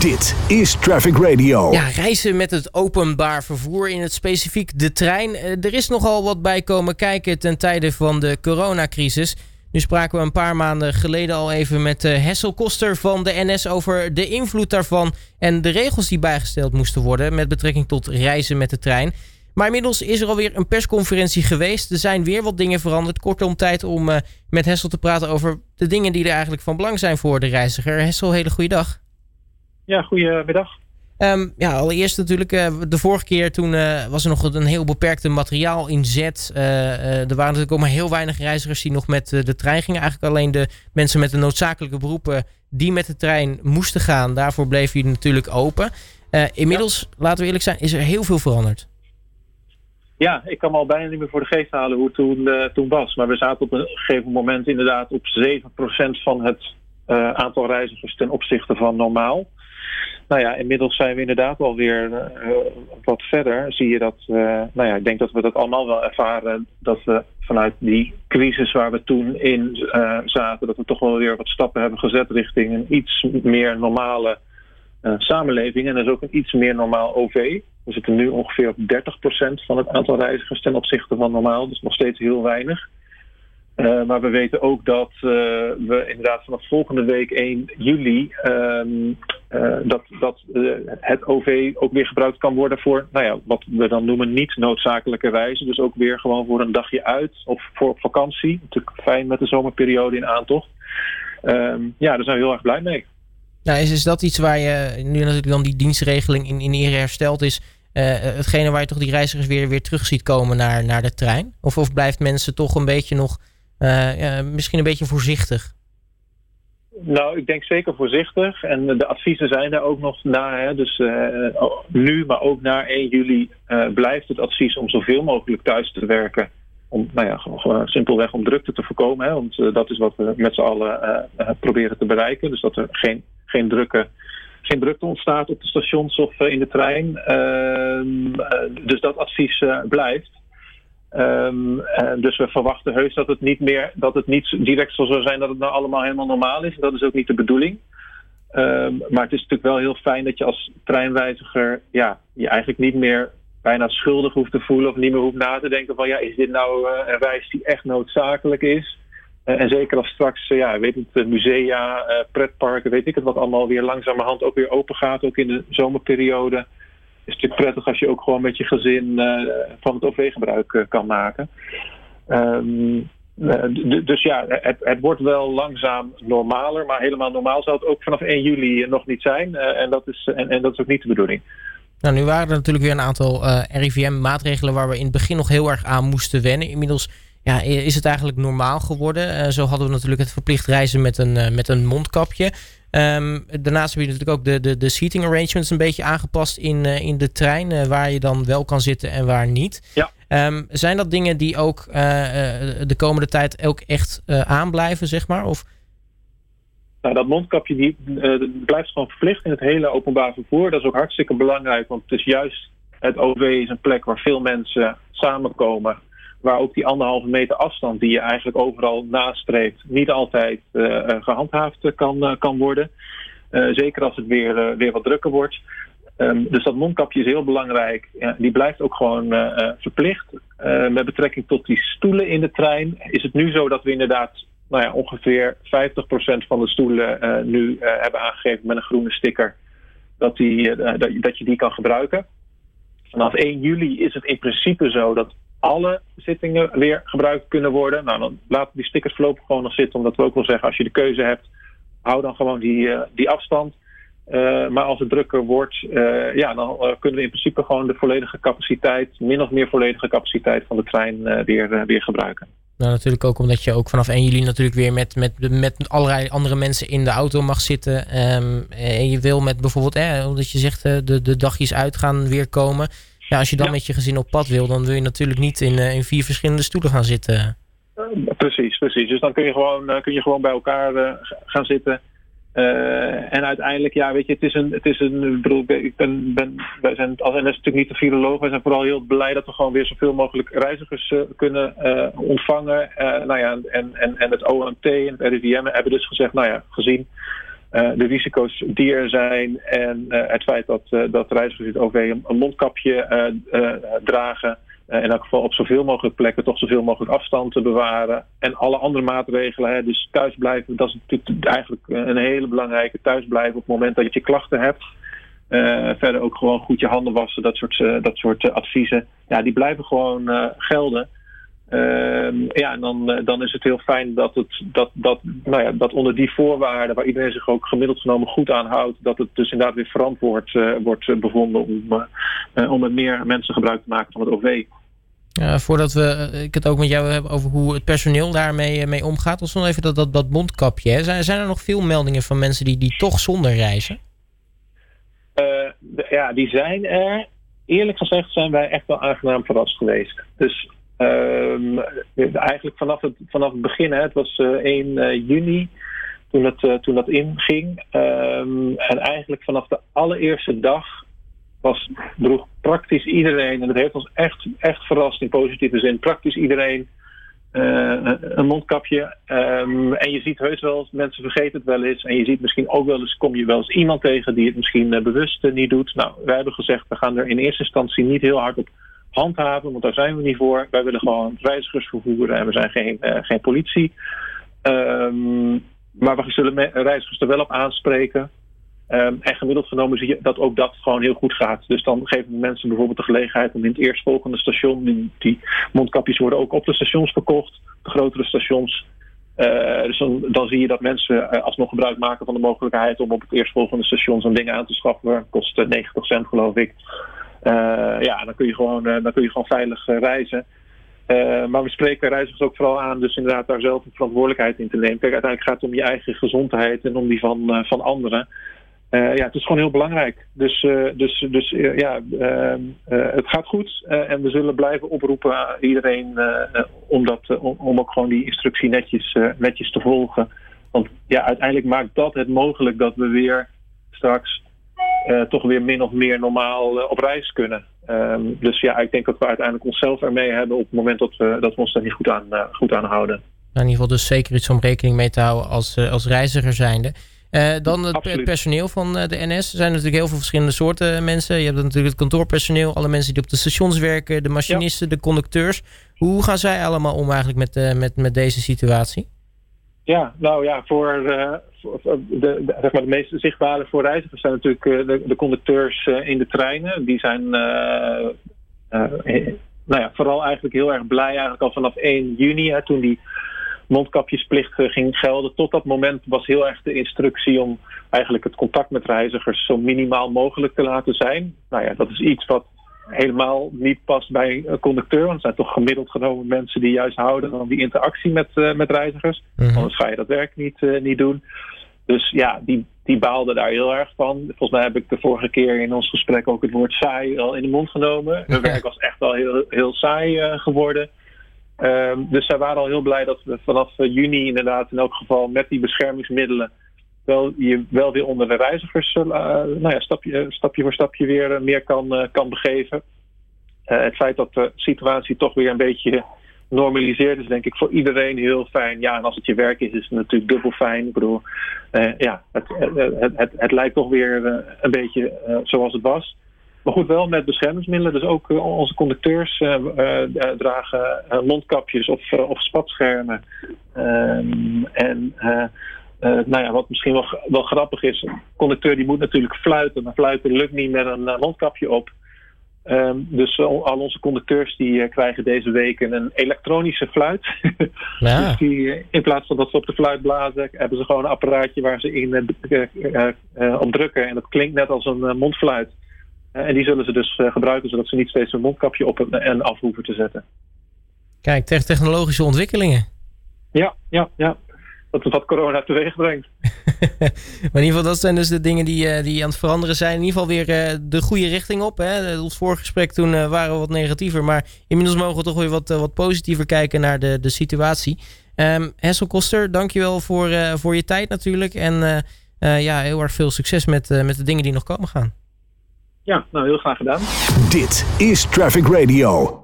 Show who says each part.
Speaker 1: Dit is Traffic Radio.
Speaker 2: Ja, reizen met het openbaar vervoer, in het specifiek de trein. Eh, er is nogal wat bij komen kijken ten tijde van de coronacrisis. Nu spraken we een paar maanden geleden al even met uh, Hessel Koster van de NS over de invloed daarvan en de regels die bijgesteld moesten worden met betrekking tot reizen met de trein. Maar inmiddels is er alweer een persconferentie geweest. Er zijn weer wat dingen veranderd. Kortom, tijd om uh, met Hessel te praten over de dingen die er eigenlijk van belang zijn voor de reiziger. Hessel, hele goede dag.
Speaker 3: Ja, goedemiddag.
Speaker 2: Um, ja, allereerst natuurlijk, uh, de vorige keer toen uh, was er nog een heel beperkte materiaal inzet. Uh, er waren natuurlijk ook maar heel weinig reizigers die nog met de trein gingen. Eigenlijk alleen de mensen met de noodzakelijke beroepen die met de trein moesten gaan. Daarvoor bleef hij natuurlijk open. inmiddels, ja. laten we eerlijk zijn, is er heel veel veranderd.
Speaker 3: Ja, ik kan me al bijna niet meer voor de geest halen hoe het toen, toen was. Maar we zaten op een gegeven moment inderdaad op 7% van het aantal reizigers ten opzichte van normaal. Nou ja, inmiddels zijn we inderdaad alweer uh, wat verder. Zie je dat, uh, nou ja, ik denk dat we dat allemaal wel ervaren. Dat we vanuit die crisis waar we toen in uh, zaten, dat we toch wel weer wat stappen hebben gezet richting een iets meer normale samenleving. En is ook een iets meer normaal OV. We zitten nu ongeveer op 30% van het aantal reizigers ten opzichte van normaal. Dus nog steeds heel weinig. Uh, maar we weten ook dat uh, we inderdaad vanaf volgende week 1 juli uh, dat, dat het OV ook weer gebruikt kan worden voor nou ja, wat we dan noemen niet noodzakelijke reizen. Dus ook weer gewoon voor een dagje uit of voor op vakantie. Natuurlijk fijn met de zomerperiode in aantocht. Ehm, ja, daar zijn we heel erg blij mee.
Speaker 2: Nou, is, is dat iets waar je nu natuurlijk dan die dienstregeling in, in ere hersteld is? hetgene waar je toch die reizigers weer, weer terug ziet komen naar, naar de trein? Of, of blijft mensen toch een beetje nog misschien een beetje voorzichtig?
Speaker 3: Nou, ik denk zeker voorzichtig. En de adviezen zijn daar ook nog na. Hè. Dus uh, nu, maar ook na 1 juli, uh, blijft het advies om zoveel mogelijk thuis te werken. Om, nou ja, gewoon simpelweg om drukte te voorkomen. Hè. Want dat is wat we met z'n allen proberen te bereiken. Dus dat er geen, geen, drukke, geen drukte ontstaat op de stations of in de trein. Ehm, dus dat advies blijft. Um, dus we verwachten heus dat het niet meer, dat het niet direct zo zou zijn dat het nou allemaal helemaal normaal is. Dat is ook niet de bedoeling. Um, maar het is natuurlijk wel heel fijn dat je als treinreiziger ja, je eigenlijk niet meer bijna schuldig hoeft te voelen of niet meer hoeft na te denken van ja, is dit nou uh, een reis die echt noodzakelijk is? Uh, en zeker als straks, uh, ja, weet het, musea, pretparken, weet ik het wat allemaal weer langzamerhand ook weer open gaat, ook in de zomerperiode is natuurlijk prettig als je ook gewoon met je gezin uh, van het OV gebruik uh, kan maken. Um, uh, dus ja, het, het, wordt wel langzaam normaler, maar helemaal normaal zou het ook vanaf 1 juli nog niet zijn. en, dat is, en, en, dat is ook niet de bedoeling.
Speaker 2: Nou, nu waren er natuurlijk weer een aantal RIVM-maatregelen waar we in het begin nog heel erg aan moesten wennen. Inmiddels ja, is het eigenlijk normaal geworden. zo hadden we natuurlijk het verplicht reizen met een, met een mondkapje. Um, daarnaast heb je natuurlijk ook de, de, de seating arrangements een beetje aangepast in, uh, in de trein, uh, waar je dan wel kan zitten en waar niet.
Speaker 3: Ja.
Speaker 2: Um, zijn dat dingen die ook uh, de komende tijd ook echt aanblijven, zeg maar? Of...
Speaker 3: Nou, dat mondkapje die, blijft gewoon verplicht in het hele openbaar vervoer. Dat is ook hartstikke belangrijk, want het is juist het OV is een plek waar veel mensen samenkomen waar ook die anderhalve meter afstand die je eigenlijk overal nastreeft niet altijd uh, gehandhaafd kan, kan worden. Zeker als het weer, weer wat drukker wordt. Um, dus dat mondkapje is heel belangrijk. Die blijft ook gewoon verplicht. met betrekking tot die stoelen in de trein is het nu zo dat we inderdaad nou ja, ongeveer 50% van de stoelen nu hebben aangegeven met een groene sticker dat, die, dat je die kan gebruiken. Vanaf 1 juli is het in principe zo dat alle zittingen weer gebruikt kunnen worden. Nou, dan laten die stickers voorlopig gewoon nog zitten. Omdat we ook wel zeggen, als je de keuze hebt, hou dan gewoon die, uh, die afstand. Uh, maar als het drukker wordt, uh, ja, dan kunnen we in principe gewoon de volledige capaciteit, min of meer volledige capaciteit van de trein weer, weer gebruiken.
Speaker 2: Nou, natuurlijk ook omdat je ook vanaf 1 juli natuurlijk weer met, met, met allerlei andere mensen in de auto mag zitten. Um, en je wil met bijvoorbeeld, eh, omdat je zegt, de, de dagjes uitgaan weer komen. Ja, als je dan met je gezin op pad wil, dan wil je natuurlijk niet in, uh, in vier verschillende stoelen gaan zitten.
Speaker 3: Precies, precies. Dus dan kun je gewoon, uh, kun je gewoon bij elkaar gaan zitten. en uiteindelijk, ja, weet je, het is een, het is een, ik bedoel, ik ben, ben, wij zijn als NS natuurlijk niet de viroloog, wij zijn vooral heel blij dat we gewoon weer zoveel mogelijk reizigers kunnen ontvangen. nou ja, en, en, en het OMT en het RIVM hebben dus gezegd, nou ja, gezien de risico's die er zijn en het feit dat, dat reizigers in het OV een, mondkapje dragen. in elk geval op zoveel mogelijk plekken toch zoveel mogelijk afstand te bewaren. En alle andere maatregelen. Hè, dus thuisblijven, dat is natuurlijk eigenlijk een hele belangrijke. Thuisblijven op het moment dat je klachten hebt. verder ook gewoon goed je handen wassen, dat soort, dat soort adviezen. Ja, die blijven gewoon gelden. Ehm, ja, en dan, eh, dan is het heel fijn dat, het, dat, dat, nou ja, dat onder die voorwaarden, waar iedereen zich ook gemiddeld genomen goed aan houdt, dat het dus inderdaad weer verantwoord uh, wordt eh, bevonden om, uh, om met meer mensen gebruik te maken van het OV.
Speaker 2: voordat we ik het ook met jou hebben over hoe het personeel daarmee mee omgaat, ons nog even dat, dat, dat mondkapje. Hè. Zijn, zijn er nog veel meldingen van mensen die, die toch zonder reizen?
Speaker 3: ja, die zijn er. Eerlijk gezegd zijn wij echt wel aangenaam verrast geweest. Dus Um, eigenlijk vanaf het, vanaf het begin, hè, het was uh, eh, 1 uh, eh, juni toen, het, uh, toen dat inging. Um, en eigenlijk vanaf de allereerste dag was, droeg praktisch iedereen, en dat heeft ons echt, echt verrast in positieve zin, praktisch iedereen een mondkapje. Um, en je ziet heus wel, mensen vergeten het wel eens. En je ziet misschien ook wel eens, kom je wel eens iemand tegen die het misschien bewust niet doet. Nou, wij hebben gezegd, we gaan er in eerste instantie niet heel hard op handhaven, want daar zijn we niet voor. Wij willen gewoon reizigers vervoeren en we zijn geen, uh, geen politie. Um, maar we zullen reizigers er wel op aanspreken. Um, en gemiddeld genomen zie je dat ook dat gewoon heel goed gaat. Dus dan geven we mensen bijvoorbeeld de gelegenheid om in het eerstvolgende station, die, mondkapjes worden ook op de stations verkocht, de grotere stations. Uh, dus dan, dan, zie je dat mensen uh, alsnog gebruik maken van de mogelijkheid om op het eerstvolgende station zo'n ding aan te schaffen. Dat kost 90 cent geloof ik. Eh, ja, dan kun je gewoon, eh, dan kun je gewoon veilig eh, reizen. maar we spreken reizigers ook vooral aan, dus inderdaad daar zelf een verantwoordelijkheid in te nemen. Kijk, uiteindelijk gaat het om je eigen gezondheid en om die van, van anderen. Ja, het is gewoon heel belangrijk. Dus, dus, dus ja, ehm, het gaat goed. en we zullen blijven oproepen aan iedereen om, dat, om, ook gewoon die instructie netjes, netjes te volgen. Want ja, uiteindelijk maakt dat het mogelijk dat we weer straks uh, toch weer min of meer normaal uh, op reis kunnen. Um, dus ja, ik denk dat we uiteindelijk onszelf ermee hebben op het moment dat we, dat we ons daar niet goed aan, uh, goed aan houden.
Speaker 2: Nou, in ieder geval dus zeker iets om rekening mee te houden als, als reiziger zijnde. dan het, het, personeel van de NS. Er zijn natuurlijk heel veel verschillende soorten mensen. Je hebt natuurlijk het kantoorpersoneel, alle mensen die op de stations werken, de machinisten, de conducteurs. Hoe gaan zij allemaal om eigenlijk met, met, met deze situatie?
Speaker 3: Ja, nou ja, voor, uh, de, de, zeg maar de meest zichtbare voor reizigers zijn natuurlijk uh, de, conducteurs uh, in de treinen. Die zijn nou ja, vooral eigenlijk heel erg blij eigenlijk al vanaf 1 juni, toen die mondkapjesplicht ging gelden. Tot dat moment was heel erg de instructie om eigenlijk het contact met reizigers zo minimaal mogelijk te laten zijn. Nou ja, dat is iets wat helemaal niet past bij een conducteur. Want het zijn toch gemiddeld genomen mensen die juist houden van die interactie met, uh, met reizigers. Mm Anders ga je dat werk niet, uh, niet doen. Dus ja, die, die baalde daar heel erg van. Volgens mij heb ik de vorige keer in ons gesprek ook het woord saai al in de mond genomen. Hun werk was echt wel heel, heel saai uh, geworden. Um, dus zij waren al heel blij dat we vanaf juni inderdaad in elk geval met die beschermingsmiddelen wel, je wel weer onder de reizigers uh, nou ja, stapje, stapje voor stapje weer uh, meer kan, uh, kan begeven. het feit dat de situatie toch weer een beetje normaliseert is denk ik voor iedereen heel fijn. Ja, en als het je werk is, is het natuurlijk dubbel fijn. Ik bedoel, ja, het, het, het, lijkt toch weer een beetje zoals het was. Maar goed, wel met beschermingsmiddelen. Dus ook onze conducteurs dragen mondkapjes of, of spatschermen. Ehm, en uh, nou ja, wat misschien wel, wel grappig is, een conducteur die moet natuurlijk fluiten, maar fluiten lukt niet met een uh, mondkapje op. Um, dus al, al, onze conducteurs die uh, krijgen deze week een elektronische fluit. Ja. dus die, in plaats van dat ze op de fluit blazen, hebben ze gewoon een apparaatje waar ze in op drukken. En dat klinkt net als een mondfluit. en die zullen ze dus gebruiken, zodat ze niet steeds een mondkapje op en af hoeven te zetten.
Speaker 2: Kijk, technologische ontwikkelingen.
Speaker 3: Ja, ja, ja dat is wat corona teweeg brengt.
Speaker 2: maar in ieder geval, dat zijn dus de dingen die, uh, die aan het veranderen zijn. In ieder geval weer uh, de goede richting op. Hè? Ons vorige gesprek toen uh, waren we wat negatiever. Maar inmiddels mogen we toch weer wat, wat positiever kijken naar de, de situatie. Um, Hessel Koster, dankjewel voor, voor je tijd natuurlijk. En ja, heel erg veel succes met, met de dingen die nog komen gaan.
Speaker 3: Ja, nou heel graag gedaan.
Speaker 1: Dit is Traffic Radio.